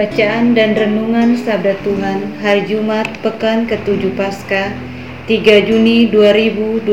Bacaan dan Renungan Sabda Tuhan Hari Jumat Pekan ke-7 Pasca 3 Juni 2022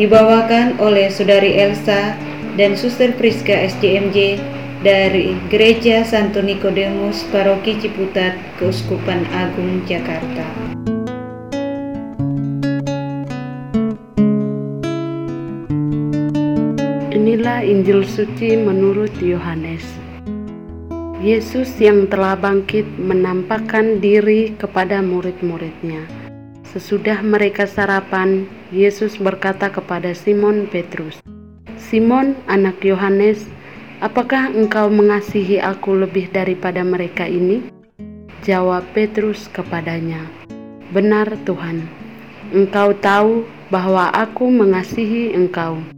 Dibawakan oleh Saudari Elsa dan Suster Priska SJMJ dari Gereja Santo Nikodemus Paroki Ciputat Keuskupan Agung Jakarta. Inilah Injil suci menurut Yohanes. Yesus yang telah bangkit menampakkan diri kepada murid-muridnya. Sesudah mereka sarapan, Yesus berkata kepada Simon Petrus, "Simon, anak Yohanes, apakah engkau mengasihi aku lebih daripada mereka ini?" Jawab Petrus kepadanya, "Benar, Tuhan. Engkau tahu bahwa aku mengasihi engkau."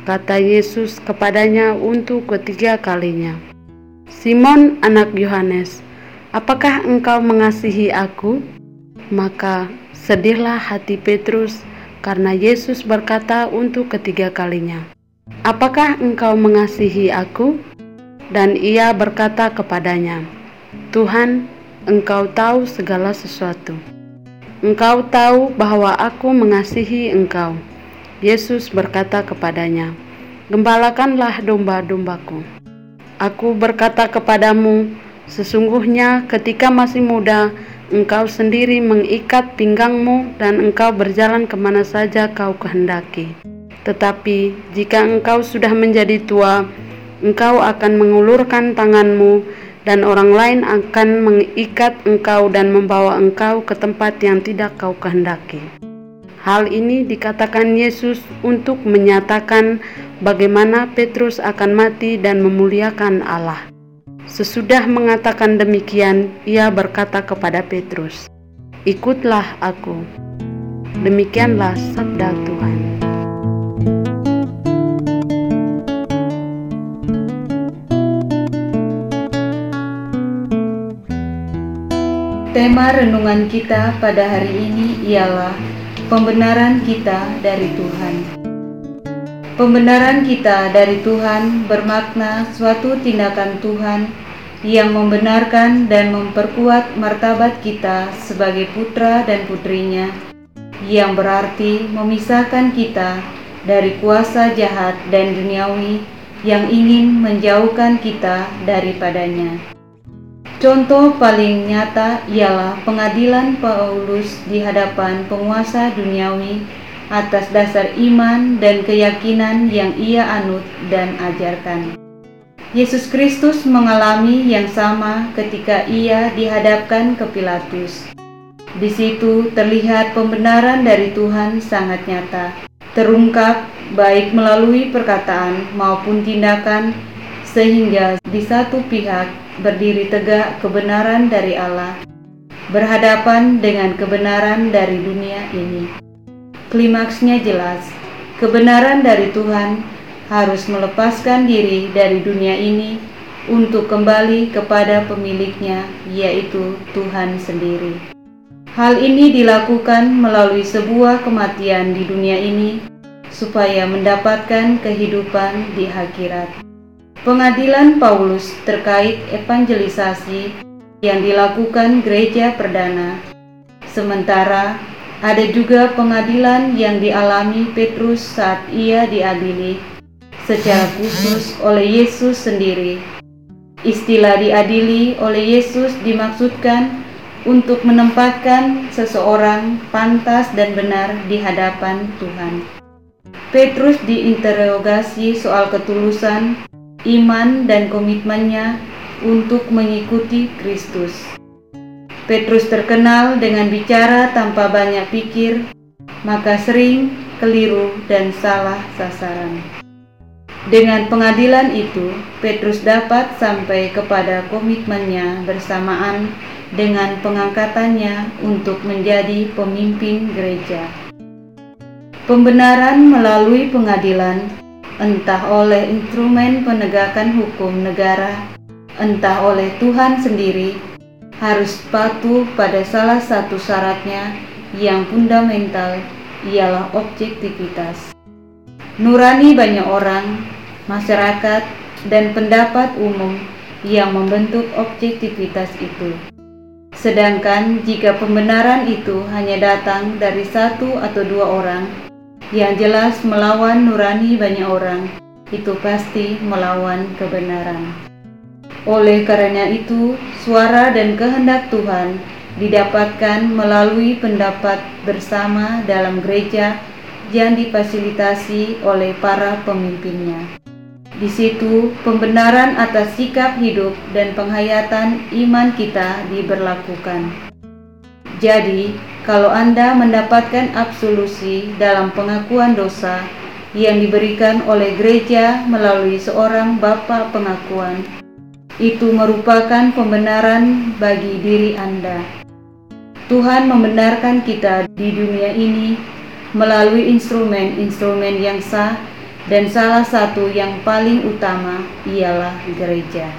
Kata Yesus kepadanya untuk ketiga kalinya, "Simon, anak Yohanes, apakah engkau mengasihi aku?" Maka sedihlah hati Petrus karena Yesus berkata untuk ketiga kalinya, "Apakah engkau mengasihi aku?" Dan ia berkata kepadanya, "Tuhan, engkau tahu segala sesuatu. Engkau tahu bahwa aku mengasihi engkau." Yesus berkata kepadanya, "Gembalakanlah domba-dombaku. Aku berkata kepadamu, sesungguhnya ketika masih muda, engkau sendiri mengikat pinggangmu dan engkau berjalan ke mana saja kau kehendaki. Tetapi jika engkau sudah menjadi tua, engkau akan mengulurkan tanganmu dan orang lain akan mengikat engkau dan membawa engkau ke tempat yang tidak kau kehendaki." Hal ini dikatakan Yesus untuk menyatakan bagaimana Petrus akan mati dan memuliakan Allah. Sesudah mengatakan demikian, ia berkata kepada Petrus, "Ikutlah aku." Demikianlah sabda Tuhan. Tema renungan kita pada hari ini ialah Pembenaran kita dari Tuhan. Pembenaran kita dari Tuhan bermakna suatu tindakan Tuhan yang membenarkan dan memperkuat martabat kita sebagai putra dan putrinya, yang berarti memisahkan kita dari kuasa jahat dan duniawi yang ingin menjauhkan kita daripadanya. Contoh paling nyata ialah pengadilan Paulus di hadapan penguasa duniawi atas dasar iman dan keyakinan yang ia anut dan ajarkan. Yesus Kristus mengalami yang sama ketika ia dihadapkan ke Pilatus. Di situ terlihat pembenaran dari Tuhan sangat nyata, terungkap baik melalui perkataan maupun tindakan, sehingga di satu pihak berdiri tegak kebenaran dari Allah, berhadapan dengan kebenaran dari dunia ini. Klimaksnya jelas, kebenaran dari Tuhan harus melepaskan diri dari dunia ini untuk kembali kepada pemiliknya, yaitu Tuhan sendiri. Hal ini dilakukan melalui sebuah kematian di dunia ini, supaya mendapatkan kehidupan di akhirat. Pengadilan Paulus terkait evangelisasi yang dilakukan gereja perdana, sementara Ada juga pengadilan yang dialami Petrus saat ia diadili secara khusus oleh Yesus sendiri. Istilah diadili oleh Yesus dimaksudkan untuk menempatkan seseorang pantas dan benar di hadapan Tuhan. Petrus diinterogasi soal ketulusan, iman, dan komitmennya untuk mengikuti Kristus. Petrus terkenal dengan bicara tanpa banyak pikir, maka sering keliru dan salah sasaran. Dengan pengadilan itu, Petrus dapat sampai kepada komitmennya bersamaan dengan pengangkatannya untuk menjadi pemimpin gereja. Pembenaran melalui pengadilan, entah oleh instrumen penegakan hukum negara, entah oleh Tuhan sendiri, harus patuh pada salah satu syaratnya yang fundamental, ialah objektivitas. Nurani banyak orang, masyarakat, dan pendapat umum yang membentuk objektivitas itu. Sedangkan jika pembenaran itu hanya datang dari satu atau dua orang, yang jelas melawan nurani banyak orang, itu pasti melawan kebenaran. Oleh karena itu, suara dan kehendak Tuhan didapatkan melalui pendapat bersama dalam gereja yang difasilitasi oleh para pemimpinnya. Di situ, pembenaran atas sikap hidup dan penghayatan iman kita diberlakukan. Jadi, kalau Anda mendapatkan absolusi dalam pengakuan dosa yang diberikan oleh gereja melalui seorang bapa pengakuan, itu merupakan pembenaran bagi diri Anda. Tuhan membenarkan kita di dunia ini melalui instrumen-instrumen yang sah dan salah satu yang paling utama ialah gereja.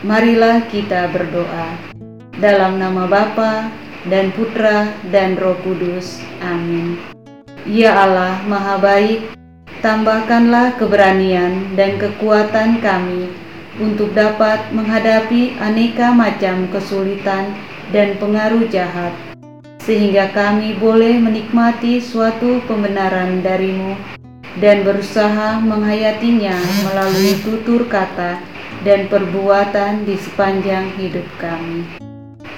Marilah kita berdoa dalam nama Bapa dan Putra dan Roh Kudus. Amin. Ya Allah, Maha Baik, tambahkanlah keberanian dan kekuatan kami untuk dapat menghadapi aneka macam kesulitan dan pengaruh jahat sehingga kami boleh menikmati suatu pembenaran darimu dan berusaha menghayatinya melalui tutur kata dan perbuatan di sepanjang hidup kami.